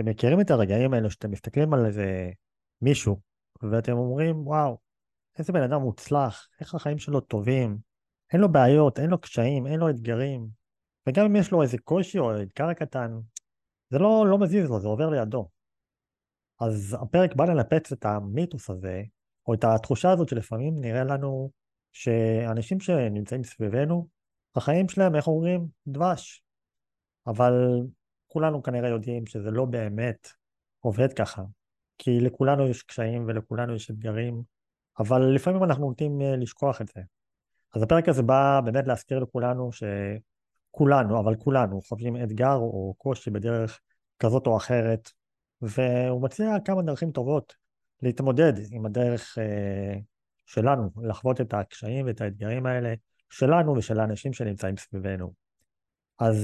אתם מכירים את הרגעים האלו שאתם מסתכלים על איזה מישהו, ואתם אומרים, וואו, איזה בן אדם מוצלח, איך החיים שלו טובים, אין לו בעיות, אין לו קשיים, אין לו אתגרים, וגם אם יש לו איזה קושי או אתגר קטן, זה לא, לא מזיז לו, זה עובר לידו. אז הפרק בא לנפץ את המיתוס הזה, או את התחושה הזאת שלפעמים נראה לנו שאנשים שנמצאים סביבנו, החיים שלהם, איך אומרים? דבש. אבל כולנו כנראה יודעים שזה לא באמת עובד ככה. כי לכולנו יש קשיים ולכולנו יש אתגרים, אבל לפעמים אנחנו נוטים אה, לשכוח את זה. אז הפרק הזה בא באמת להזכיר לכולנו שכולנו, אבל כולנו, חווים אתגר או קושי בדרך כזאת או אחרת, והוא מציע כמה דרכים טובות להתמודד עם הדרך אה, שלנו, לחוות את הקשיים ואת האתגרים האלה שלנו ושל האנשים שנמצאים סביבנו. אז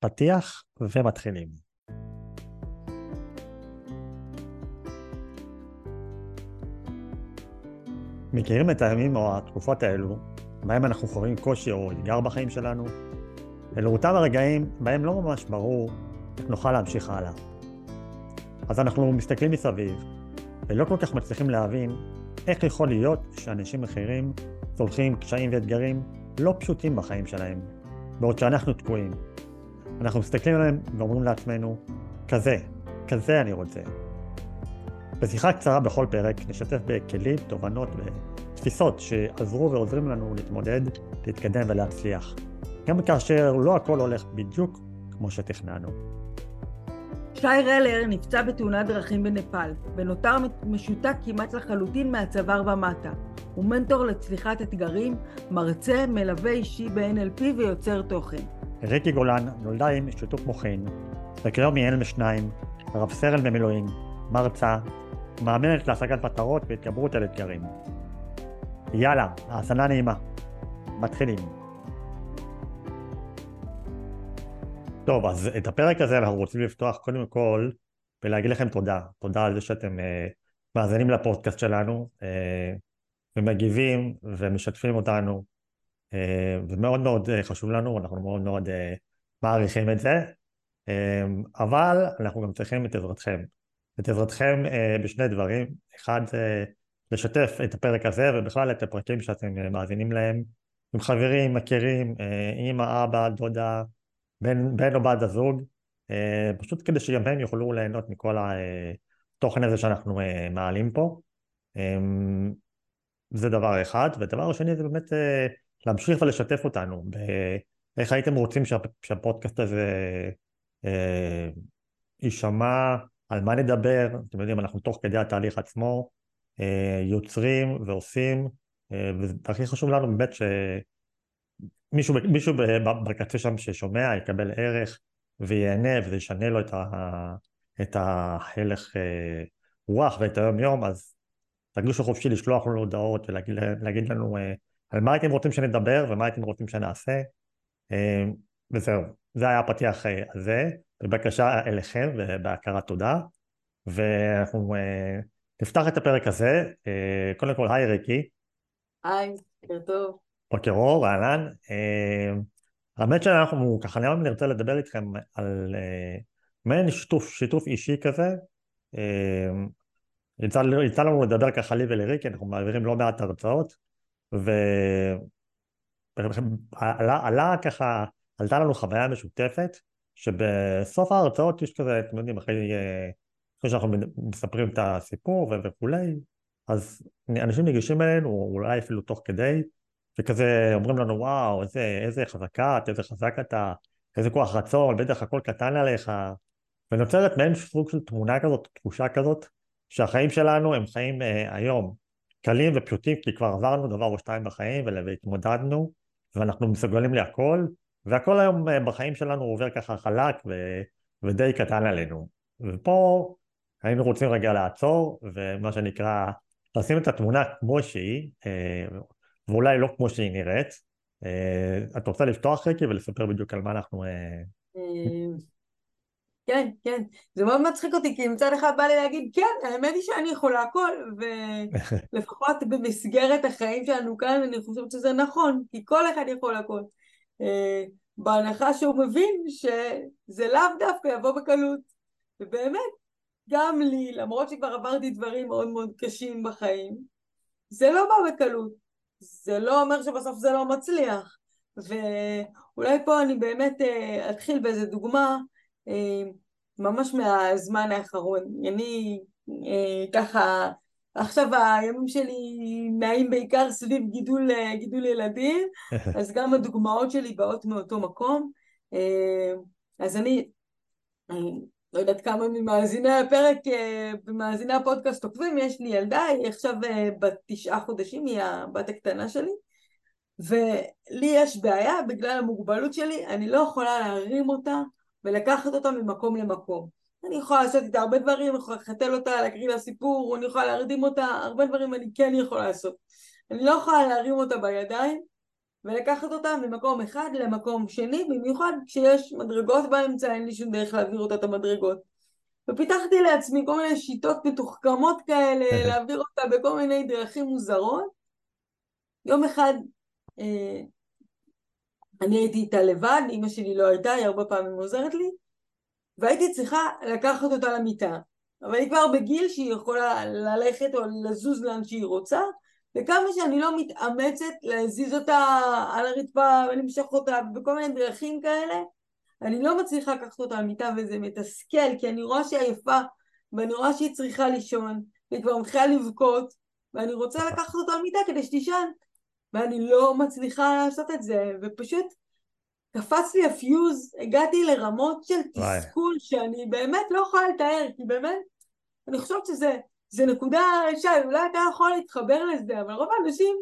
פתיח ומתחילים. מכירים את הימים או התקופות האלו, בהם אנחנו חווים קושי או אתגר בחיים שלנו? אלו אותם הרגעים בהם לא ממש ברור איך נוכל להמשיך הלאה. אז אנחנו מסתכלים מסביב, ולא כל כך מצליחים להבין איך יכול להיות שאנשים אחרים צולחים קשיים ואתגרים לא פשוטים בחיים שלהם, בעוד שאנחנו תקועים. אנחנו מסתכלים עליהם ואומרים לעצמנו, כזה, כזה אני רוצה. בשיחה קצרה בכל פרק נשתף בכלים, תובנות ותפיסות שעזרו ועוזרים לנו להתמודד, להתקדם ולהצליח. גם כאשר לא הכל הולך בדיוק כמו שתכננו. שי רלר נפצע בתאונת דרכים בנפאל, ונותר משותק כמעט לחלוטין מהצוואר ומטה. הוא מנטור לצליחת אתגרים, מרצה, מלווה אישי ב-NLP ויוצר תוכן. ריקי גולן נולדה עם שיתוק מוחין, וכיום היא אם לשניים, רב סרן במילואים, מרצה, מאמנת להשגת מטרות והתגברות על אתגרים. יאללה, האזנה נעימה. מתחילים. טוב, אז את הפרק הזה אנחנו רוצים לפתוח קודם כל ולהגיד לכם תודה. תודה על זה שאתם uh, מאזינים לפודקאסט שלנו uh, ומגיבים ומשתפים אותנו. Uh, זה מאוד uh, חשוב לנו, אנחנו מאוד מאוד uh, מעריכים את זה, אבל אנחנו גם צריכים את עזרתכם. את עזרתכם בשני דברים. אחד זה לשתף את הפרק הזה ובכלל את הפרקים שאתם מאזינים להם עם חברים, מכירים, אמא, אבא, דודה, בן, בן או בת הזוג, אה, פשוט כדי שגם הם יוכלו ליהנות מכל התוכן הזה שאנחנו אה, מעלים פה. אה, זה דבר אחד, ודבר שני זה באמת להמשיך ולשתף אותנו באיך הייתם רוצים שהפודקאסט הזה יישמע, על מה נדבר, אתם יודעים, אנחנו תוך כדי התהליך עצמו יוצרים ועושים, והכי חשוב לנו באמת ש... מישהו, מישהו בקצה שם ששומע יקבל ערך וייהנה וזה ישנה לו את, ה, את ההלך אה, רוח ואת היום יום אז תרגישו חופשי לשלוח לנו הודעות ולהגיד לנו אה, על מה הייתם רוצים שנדבר ומה הייתם רוצים שנעשה. אה, וזהו זה היה הפתיח הזה. בבקשה אליכם ובהכרת תודה. ואנחנו נפתח את הפרק הזה. קודם כל היי ריקי. היי, בוקר טוב. בוקר אור, אהלן. אה, האמת שאנחנו ככה היום נרצה לדבר איתכם על אה, מעין שיתוף, שיתוף אישי כזה. אה, יצא, יצא לנו לדבר ככה לי ולריקי, אנחנו מעבירים לא מעט הרצאות, ועלה עלה ככה, עלתה לנו חוויה משותפת, שבסוף ההרצאות יש כזה, אתם יודעים, אחרי, אחרי שאנחנו מספרים את הסיפור וכולי, אז אנשים ניגשים אלינו, אולי אפילו תוך כדי, וכזה אומרים לנו וואו איזה, איזה חזקה איזה חזק אתה, איזה כוח רצון, בטח הכל קטן עליך. ונוצרת מעין סוג של תמונה כזאת, תחושה כזאת שהחיים שלנו הם חיים אה, היום קלים ופשוטים כי כבר עברנו דבר או שתיים בחיים והתמודדנו ואנחנו מסוגלים להכל והכל היום אה, בחיים שלנו עובר ככה חלק ו, ודי קטן עלינו ופה היינו רוצים רגע לעצור ומה שנקרא לשים את התמונה כמו שהיא אה, ואולי לא כמו שהיא נראית. אה, את רוצה לפתוח ריקי ולספר בדיוק על מה אנחנו... אה, אה, כן, כן, זה מאוד מצחיק אותי, כי מצד אחד בא לי להגיד, כן, האמת היא שאני יכולה הכל, ולפחות במסגרת החיים שלנו כאן, אני חושבת שזה נכון, כי כל אחד יכול הכל. בהנחה שהוא מבין שזה לאו דווקא יבוא בקלות. ובאמת, גם לי, למרות שכבר עברתי דברים מאוד מאוד קשים בחיים, זה לא בא בקלות. זה לא אומר שבסוף זה לא מצליח. ואולי פה אני באמת אה, אתחיל באיזה דוגמה אה, ממש מהזמן האחרון. אני אה, ככה, עכשיו הימים שלי נעים בעיקר סביב גידול, גידול ילדים, אז גם הדוגמאות שלי באות מאותו מקום. אז אני, אני לא יודעת כמה ממאזיני הפרק, ממאזיני הפודקאסט עוקבים, יש לי ילדה, היא עכשיו בת תשעה חודשים, היא הבת הקטנה שלי. ולי יש בעיה בגלל המוגבלות שלי, אני לא יכולה להרים אותה ולקחת אותה ממקום למקום. אני יכולה לעשות איתה הרבה דברים, אני יכולה לחתל אותה, להקריא לה סיפור, אני יכולה להרדים אותה, הרבה דברים אני כן יכולה לעשות. אני לא יכולה להרים אותה בידיים ולקחת אותה ממקום אחד למקום שני, במיוחד כשיש מדרגות באמצע, אין לי שום דרך להעביר אותה את המדרגות. ופיתחתי לעצמי כל מיני שיטות מתוחכמות כאלה, להעביר אותה בכל מיני דרכים מוזרות. יום אחד אה, אני הייתי איתה לבד, אימא שלי לא הייתה, היא הרבה פעמים עוזרת לי, והייתי צריכה לקחת אותה למיטה. אבל היא כבר בגיל שהיא יכולה ללכת או לזוז לאן שהיא רוצה, וכמה שאני לא מתאמצת להזיז אותה על הרצפה ולמשוך אותה בכל מיני דרכים כאלה, אני לא מצליחה לקחת אותה למיטה וזה מתסכל, כי אני רואה שהיא עייפה, ואני רואה שהיא צריכה לישון, והיא כבר מתחילה לבכות, ואני רוצה לקחת אותה למיטה כדי שתישן. ואני לא מצליחה לעשות את זה, ופשוט קפץ לי הפיוז, הגעתי לרמות של תסכול שאני באמת לא יכולה לתאר, כי באמת, אני חושבת שזה זה נקודה, שי, אולי אתה יכול להתחבר לזה, אבל רוב האנשים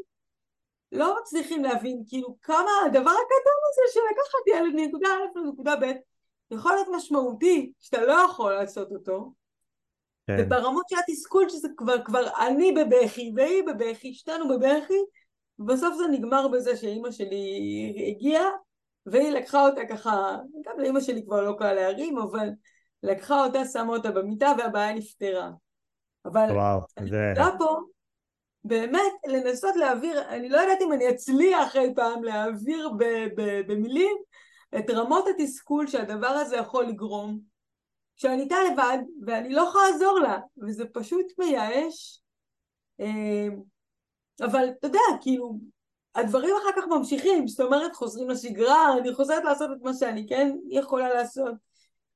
לא מצליחים להבין כאילו כמה הדבר הקטן הזה של לקחת ילד מנקודה א' לנקודה ב' יכול להיות משמעותי, שאתה לא יכול לעשות אותו, כן. וברמות של התסכול שזה כבר, כבר אני בבכי והיא בבכי, שתינו בבכי, ובסוף זה נגמר בזה שאימא שלי הגיעה והיא לקחה אותה ככה, גם לאימא שלי כבר לא קל להרים, אבל לקחה אותה, שמה אותה במיטה והבעיה נפתרה. אבל וואו, אני זה... פה באמת לנסות להעביר, אני לא יודעת אם אני אצליח אי פעם להעביר ב- ב- במילים את רמות התסכול שהדבר הזה יכול לגרום, כשאני איתה לבד ואני לא יכולה לעזור לה, וזה פשוט מייאש. אבל אתה יודע, כאילו, הדברים אחר כך ממשיכים, זאת אומרת חוזרים לשגרה, אני חוזרת לעשות את מה שאני כן יכולה לעשות.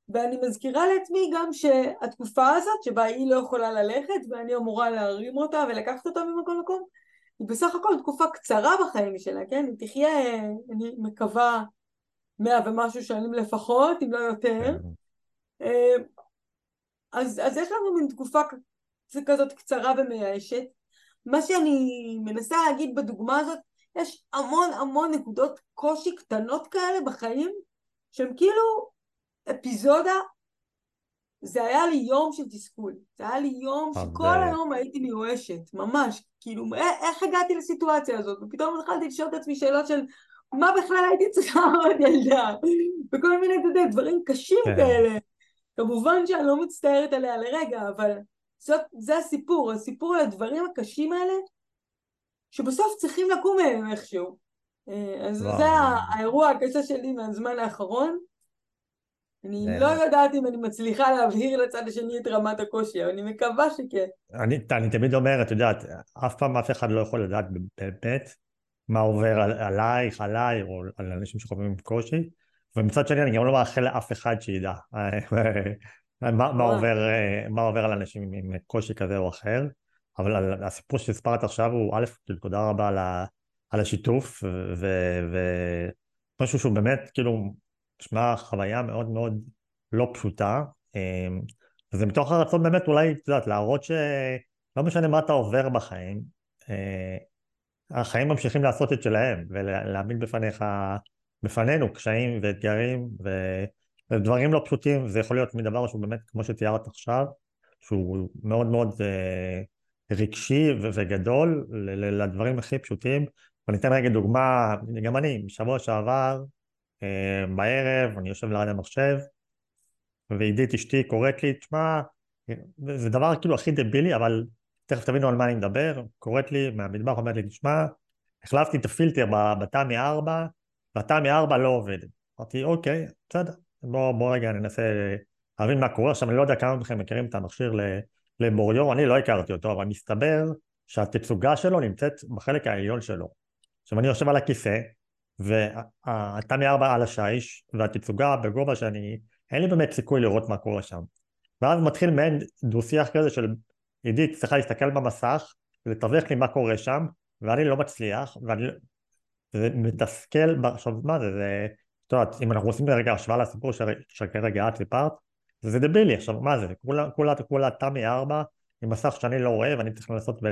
ואני מזכירה לעצמי גם שהתקופה הזאת שבה היא לא יכולה ללכת ואני אמורה להרים אותה ולקחת אותה ממקום למקום, היא בסך הכל תקופה קצרה בחיים שלה, כן? היא תחיה, אני מקווה, מאה ומשהו שנים לפחות, אם לא יותר. כן. אה, אז, אז יש לנו מין תקופה כזאת קצרה ומייאשת, מה שאני מנסה להגיד בדוגמה הזאת, יש המון המון נקודות קושי קטנות כאלה בחיים, שהם כאילו אפיזודה, זה היה לי יום של תסכול, זה היה לי יום שכל היום הייתי מיואשת, ממש, כאילו, איך הגעתי לסיטואציה הזאת, ופתאום התחלתי לשאול את עצמי שאלות של מה בכלל הייתי צריכה עוד ילדה, וכל מיני, אתה יודע, דברים קשים כן. כאלה. כמובן שאני לא מצטערת עליה לרגע, אבל זאת, זה הסיפור, הסיפור על הדברים הקשים האלה, שבסוף צריכים לקום מהם איכשהו. אה, אז וואו. זה האירוע הקשה שלי מהזמן האחרון. אני זה... לא יודעת אם אני מצליחה להבהיר לצד השני את רמת הקושי, אבל אני מקווה שכן. אני, אני תמיד אומר, את יודעת, אף פעם אף אחד לא יכול לדעת באמת מה עובר על, עלייך, עליי, או על אנשים שחווים קושי, ומצד שני אני גם לא מאחל לאף אחד שידע. מה, מה, עובר, אה, מה עובר על אנשים עם קושי כזה או אחר, אבל הסיפור שהספרת עכשיו הוא א', תודה רבה על, ה, על השיתוף, ומשהו שהוא באמת כאילו נשמע חוויה מאוד מאוד לא פשוטה, אה, וזה מתוך הרצון באמת אולי, את יודעת, להראות שלא משנה מה אתה עובר בחיים, אה, החיים ממשיכים לעשות את שלהם, ולהעמיד בפניך, בפנינו קשיים ואתגרים, ו... דברים לא פשוטים, זה יכול להיות מדבר שהוא באמת, כמו שתיארת עכשיו, שהוא מאוד מאוד אה, רגשי ו- וגדול לדברים הכי פשוטים. ואני אתן רגע דוגמה, גם אני, בשבוע שעבר, אה, בערב, אני יושב ליד המחשב, ועידית אשתי קוראת לי, תשמע, זה דבר כאילו הכי דבילי, אבל תכף תבינו על מה אני מדבר, קוראת לי מהמטבח, אומרת לי, תשמע, החלפתי את הפילטר בתמי 4, והתמי 4 לא עובד. אמרתי, אוקיי, בסדר. בוא, בוא רגע ננסה להבין מה קורה. עכשיו, אני לא יודע כמה מכם מכירים את המכשיר לבוריו, אני לא הכרתי אותו, אבל מסתבר שהתצוגה שלו נמצאת בחלק העליון שלו. עכשיו, אני יושב על הכיסא, והתמי ארבע על השיש, והתצוגה בגובה שאני, אין לי באמת סיכוי לראות מה קורה שם. ואז מתחיל מעין דו-שיח כזה של עידית צריכה להסתכל במסך ולתווך לי מה קורה שם, ואני לא מצליח, ואני... זה מתסכל, עכשיו מה זה, זה, את יודעת, אם אנחנו עושים רגע השוואה לסיפור שכרגע את סיפרת, זה דבילי, עכשיו מה זה, כולה, כולה, כולה תמי ארבע עם מסך שאני לא רואה ואני צריך לנסות ו...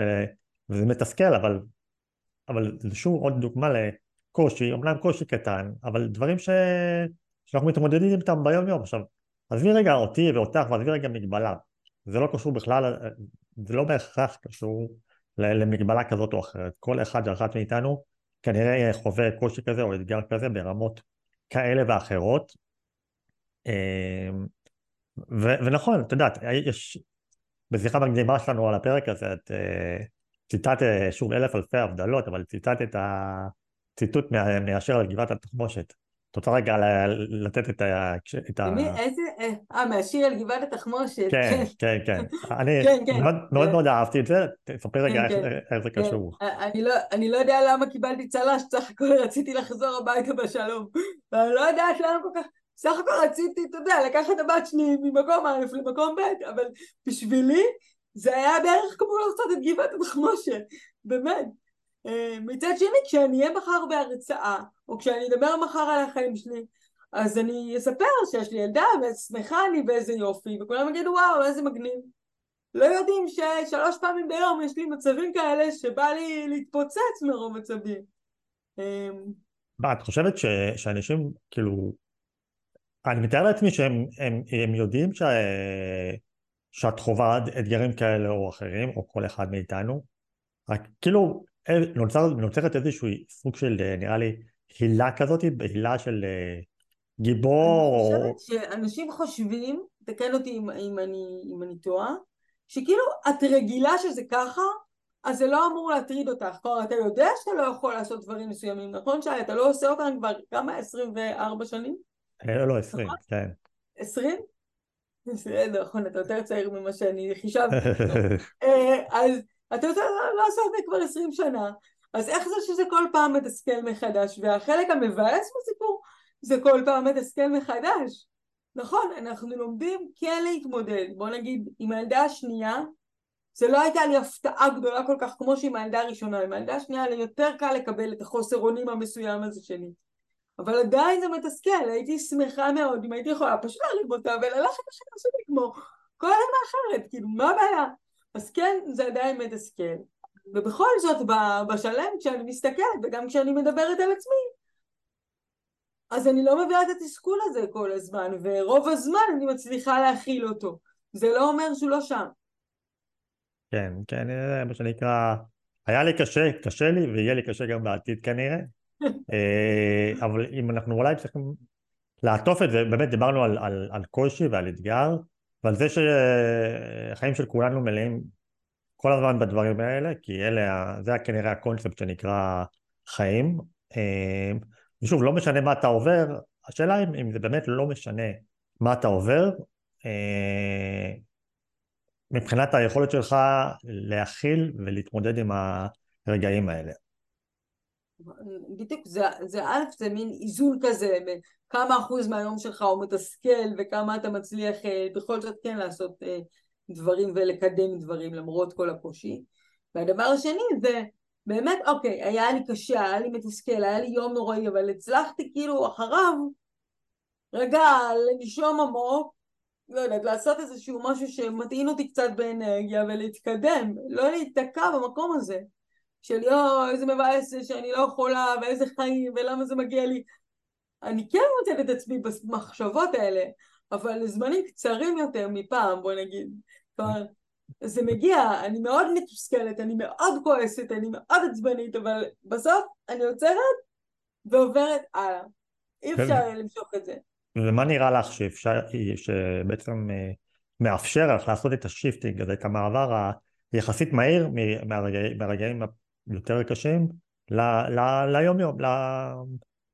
וזה מתסכל, אבל, אבל שוב עוד דוגמה לקושי, אומנם קושי קטן, אבל דברים ש... שאנחנו מתמודדים איתם ביום יום. עכשיו, עזבי רגע אותי ואותך ועזבי רגע מגבלה, זה לא קשור בכלל, זה לא בהכרח קשור למגבלה כזאת או אחרת. כל אחד ואחת מאיתנו כנראה חווה קושי כזה או אתגר כזה ברמות כאלה ואחרות. אמ, ו- ונכון, את יודעת, יש בשיחה מקדימה שלנו על הפרק הזה, את uh, ציטטת שוב אלף אלפי הבדלות, אבל ציטטת את הציטוט מאשר על גבעת התחמושת. את רוצה רגע לתת את ה... את ה... איזה? אה, מהשיר על גבעת התחמושת. כן, כן, כן. אני כן, כן. מאוד מאוד אהבתי את זה, תספרי רגע איך זה קשור. אה, לא, אני לא יודע למה קיבלתי צל"ש, סך הכל רציתי לחזור הביתה בשלום. ואני לא יודעת למה כל כך... סך הכל רציתי, אתה יודע, לקחת את הבת שלי ממקום א' למקום ב', אבל בשבילי זה היה בערך כמו לעשות את גבעת התחמושת, באמת. אה, מצד שני, כשאני אהיה מחר בהרצאה, או כשאני אדבר מחר על החיים שלי, אז אני אספר שיש לי ילדה, ואיזה שמחה אני ואיזה יופי, וכולם יגידו וואו, איזה מגניב. לא יודעים ששלוש פעמים ביום יש לי מצבים כאלה שבא לי להתפוצץ מרוב מצבים. אה, מה, את חושבת ש, שאנשים, כאילו, אני מתאר לעצמי שהם הם, הם יודעים ש, שאת חווה אתגרים כאלה או אחרים, או כל אחד מאיתנו, רק כאילו נוצר, נוצרת איזשהו סוג של, נראה לי, הילה כזאת, הילה של אה, גיבור. אני חושבת שאנשים חושבים, תקן אותי אם, אם, אני, אם אני טועה, שכאילו את רגילה שזה ככה, אז זה לא אמור להטריד אותך. כלומר, אתה יודע שאתה לא יכול לעשות דברים מסוימים, נכון שי? אתה לא עושה אותם כבר כמה? 24 שנים? אה, לא, לא, 20, נכון? כן. 20? נכון, אתה יותר צעיר ממה שאני חישבתי. אה, אז אתה יודע, לא עושה את זה כבר 20 שנה, אז איך זה שזה כל פעם מתסכל מחדש? והחלק המבאס בסיפור זה כל פעם מתסכל מחדש. נכון, אנחנו לומדים כן להתמודד. בוא נגיד, עם הילדה השנייה, זה לא הייתה לי הפתעה גדולה כל כך כמו שעם הילדה הראשונה. עם הילדה השנייה היה לי יותר קל לקבל את החוסר אונים המסוים הזה שלי. אבל עדיין זה מתסכל, הייתי שמחה מאוד אם הייתי יכולה פשוט להרים אותה וללכת לחיים שלי כמו כל אדם אחרת, כאילו מה הבעיה? אז כן, זה עדיין מתסכל. ובכל זאת, בשלם, כשאני מסתכלת, וגם כשאני מדברת על עצמי, אז אני לא מביאה את התסכול הזה כל הזמן, ורוב הזמן אני מצליחה להכיל אותו. זה לא אומר שהוא לא שם. כן, כן, זה מה שנקרא, היה לי קשה, קשה לי, ויהיה לי קשה גם בעתיד כנראה. אה, אבל אם אנחנו אולי צריכים לעטוף את זה, באמת דיברנו על, על, על קושי ועל אתגר, ועל זה שהחיים של כולנו מלאים כל הזמן בדברים האלה, כי אלה, זה כנראה הקונספט שנקרא חיים. אה, ושוב, לא משנה מה אתה עובר, השאלה אם, אם זה באמת לא משנה מה אתה עובר, אה, מבחינת היכולת שלך להכיל ולהתמודד עם הרגעים האלה. בדיוק, זה, זה א', זה מין איזון כזה, כמה אחוז מהיום שלך הוא מתסכל וכמה אתה מצליח אה, בכל זאת כן לעשות אה, דברים ולקדם דברים למרות כל הקושי. והדבר השני זה באמת, אוקיי, היה לי קשה, היה לי מתסכל, היה לי יום נוראי, אבל הצלחתי כאילו אחריו רגע לנשום עמוק, לא יודעת, לעשות איזשהו משהו שמטעין אותי קצת באנרגיה ולהתקדם, לא להיתקע במקום הזה. של יואו, איזה מבאס שאני לא יכולה, ואיזה חיים, ולמה זה מגיע לי. אני כן מוצאת את עצמי במחשבות האלה, אבל לזמנים קצרים יותר מפעם, בוא נגיד. כלומר, זה מגיע, אני מאוד מתוסכלת, אני מאוד כועסת, אני מאוד עצבנית, אבל בסוף אני עוצרת ועוברת הלאה. אי אפשר למשוך את זה. ומה נראה לך שאפשר, שבעצם אה, מאפשר לך לעשות את ה shifting הזה, את המעבר היחסית מהיר מהרגעים יותר קשים ל, ל, ליום יום, ל,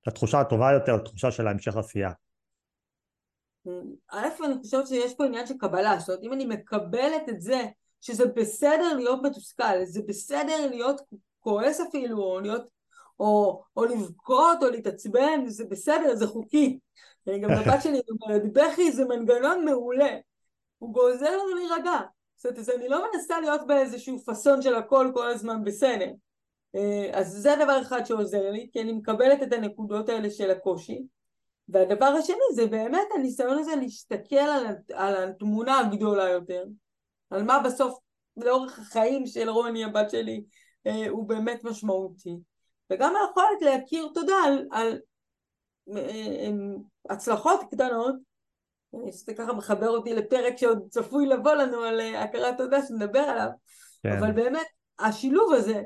לתחושה הטובה יותר, לתחושה של ההמשך עשייה. א', אני חושבת שיש פה עניין של קבלה, זאת אומרת, אם אני מקבלת את זה, שזה בסדר להיות מתוסכל, זה בסדר להיות כועס אפילו, או להיות, או, או לבכות, או להתעצבן, זה בסדר, זה חוקי. גם לבת שלי אומרת, בכי זה מנגנון מעולה, הוא גוזר לנו להירגע. זאת אומרת, אני לא מנסה להיות באיזשהו פאסון של הכל כל הזמן בסדר. אה, אז זה דבר אחד שעוזר לי, כי אני מקבלת את הנקודות האלה של הקושי. והדבר השני זה באמת הניסיון הזה להסתכל על, על התמונה הגדולה יותר, על מה בסוף לאורך החיים של רוני הבת שלי אה, הוא באמת משמעותי. וגם היכולת להכיר תודה על, על אה, אה, הצלחות קטנות, שזה ככה מחבר אותי לפרק שעוד צפוי לבוא לנו על אה, הכרת תודה שנדבר עליו, כן. אבל באמת השילוב הזה,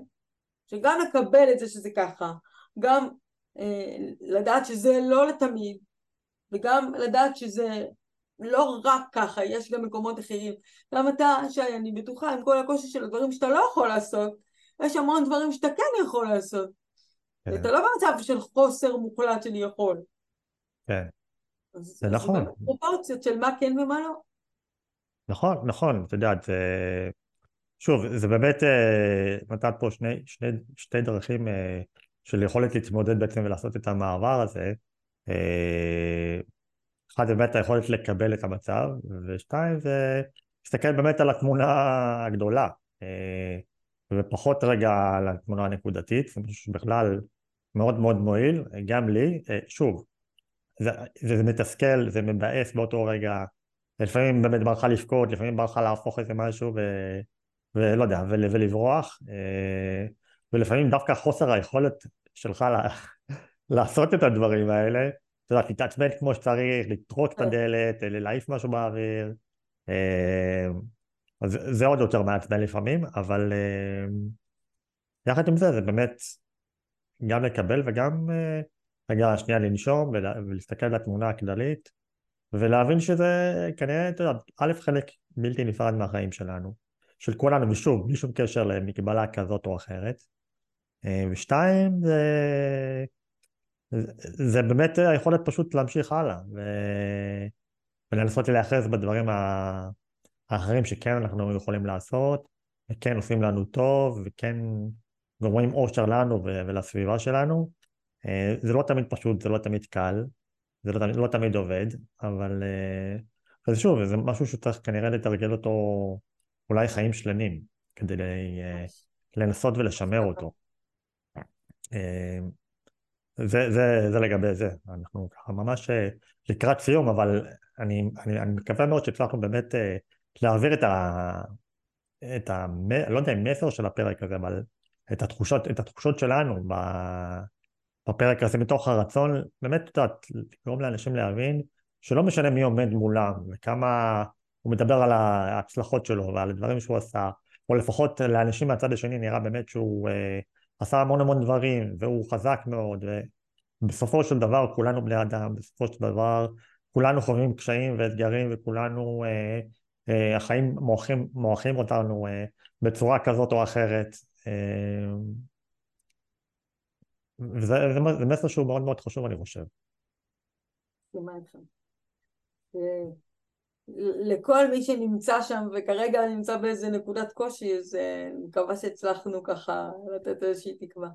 שגם לקבל את זה שזה ככה, גם אה, לדעת שזה לא לתמיד, וגם לדעת שזה לא רק ככה, יש גם מקומות אחרים. גם אתה, שי, אני בטוחה, עם כל הקושי של הדברים שאתה לא יכול לעשות, יש המון דברים שאתה כן יכול לעשות. כן. אתה לא במצב של חוסר מוחלט של יכול. כן. זה נכון. זה פרופורציות של מה כן ומה לא. נכון, נכון, את יודעת, זה... שוב, זה באמת אה, נתת פה שני, שני, שתי דרכים אה, של יכולת להתמודד בעצם ולעשות את המעבר הזה. אה, אחד זה באמת היכולת לקבל את המצב, ושתיים זה להסתכל באמת על התמונה הגדולה, ופחות רגע על התמונה הנקודתית, זה משהו שבכלל מאוד מאוד מועיל, גם לי, אה, שוב, זה, זה, זה מתסכל, זה מבאס באותו רגע, לפעמים באמת בא לך לבכות, לפעמים בא לך להפוך איזה משהו ו, ולא יודע, ול, ולברוח, ולפעמים דווקא חוסר היכולת שלך לה, לעשות את הדברים האלה, אתה יודע, להתעצבן כמו שצריך, לטרוק את כן. הדלת, להעיף משהו באוויר, אה, אז זה עוד יותר מעצבן לפעמים, אבל אה, יחד עם זה, זה באמת גם לקבל וגם אה, רגע שנייה לנשום ולהסתכל על התמונה הכללית ולהבין שזה כנראה, אתה יודע, א', חלק בלתי נפרד מהחיים שלנו, של כולנו, ושוב, בלי שום קשר למגבלה כזאת או אחרת. ושתיים, זה, זה באמת היכולת פשוט להמשיך הלאה ו... ולנסות להיאחז בדברים האחרים שכן אנחנו יכולים לעשות, וכן עושים לנו טוב, וכן גורמים אושר לנו ולסביבה שלנו. זה לא תמיד פשוט, זה לא תמיד קל, זה לא תמיד, לא תמיד עובד, אבל אז שוב, זה משהו שצריך כנראה לתרגל אותו אולי חיים שלמים, כדי לנסות ולשמר אותו. אה, זה, זה, זה לגבי זה, אנחנו ככה ממש אה, לקראת סיום, אבל אני, אני, אני מקווה מאוד שהצלחנו באמת אה, להעביר את ה... את ה... לא יודע אם מסר של הפרק הזה, אבל את התחושות, את התחושות שלנו בפרק הזה, מתוך הרצון, באמת, את יודעת, לגרום לאנשים להבין שלא משנה מי עומד מולם, וכמה הוא מדבר על ההצלחות שלו ועל הדברים שהוא עשה, או לפחות לאנשים מהצד השני נראה באמת שהוא עשה המון המון דברים, והוא חזק מאוד, ובסופו של דבר כולנו בני אדם, בסופו של דבר כולנו חווים קשיים ואתגרים, וכולנו, אה, אה, החיים מועכים, מועכים אותנו אה, בצורה כזאת או אחרת. אה, וזה זה, זה מסר שהוא מאוד מאוד חשוב, אני חושב. לכל מי שנמצא שם וכרגע נמצא באיזה נקודת קושי, אז אה, אני מקווה שהצלחנו ככה לתת איזושהי תקווה.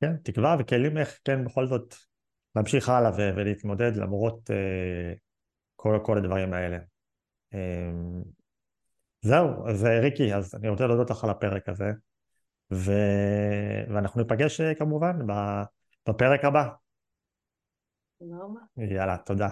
כן, תקווה וכלים איך כן בכל זאת להמשיך הלאה ו- ולהתמודד למרות uh, כל, כל הדברים האלה. Um, זהו, אז ריקי, אז אני רוצה להודות לך על הפרק הזה, ו- ואנחנו ניפגש כמובן בפרק הבא. יאללה, תודה.